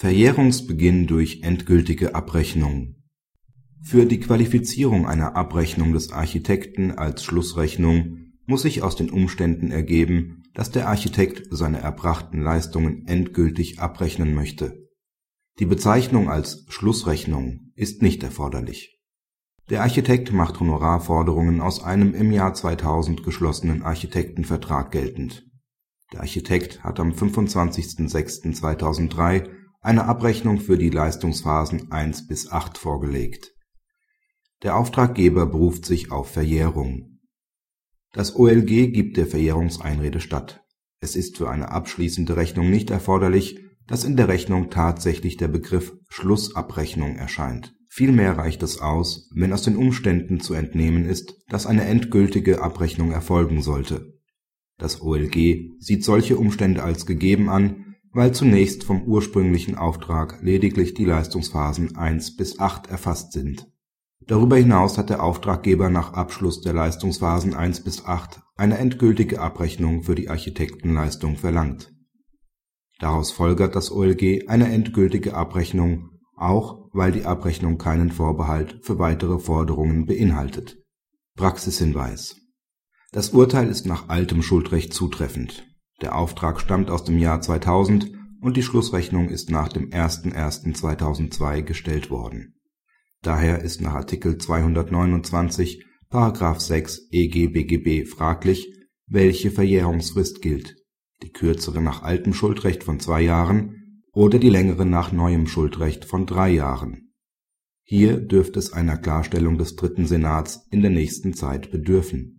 Verjährungsbeginn durch endgültige Abrechnung Für die Qualifizierung einer Abrechnung des Architekten als Schlussrechnung muss sich aus den Umständen ergeben, dass der Architekt seine erbrachten Leistungen endgültig abrechnen möchte. Die Bezeichnung als Schlussrechnung ist nicht erforderlich. Der Architekt macht Honorarforderungen aus einem im Jahr 2000 geschlossenen Architektenvertrag geltend. Der Architekt hat am 25.06.2003 eine Abrechnung für die Leistungsphasen 1 bis 8 vorgelegt. Der Auftraggeber beruft sich auf Verjährung das OLG gibt der Verjährungseinrede statt. Es ist für eine abschließende Rechnung nicht erforderlich, dass in der Rechnung tatsächlich der Begriff Schlussabrechnung erscheint. Vielmehr reicht es aus, wenn aus den Umständen zu entnehmen ist, dass eine endgültige Abrechnung erfolgen sollte. Das OLG sieht solche Umstände als gegeben an, weil zunächst vom ursprünglichen Auftrag lediglich die Leistungsphasen 1 bis 8 erfasst sind Darüber hinaus hat der Auftraggeber nach Abschluss der Leistungsphasen 1 bis 8 eine endgültige Abrechnung für die Architektenleistung verlangt. Daraus folgert das OLG eine endgültige Abrechnung, auch weil die Abrechnung keinen Vorbehalt für weitere Forderungen beinhaltet. Praxishinweis Das Urteil ist nach altem Schuldrecht zutreffend. Der Auftrag stammt aus dem Jahr 2000 und die Schlussrechnung ist nach dem 01.01.2002 gestellt worden. Daher ist nach Artikel 229 § 6 EG-BGB fraglich, welche Verjährungsfrist gilt, die kürzere nach altem Schuldrecht von zwei Jahren oder die längere nach neuem Schuldrecht von drei Jahren. Hier dürfte es einer Klarstellung des dritten Senats in der nächsten Zeit bedürfen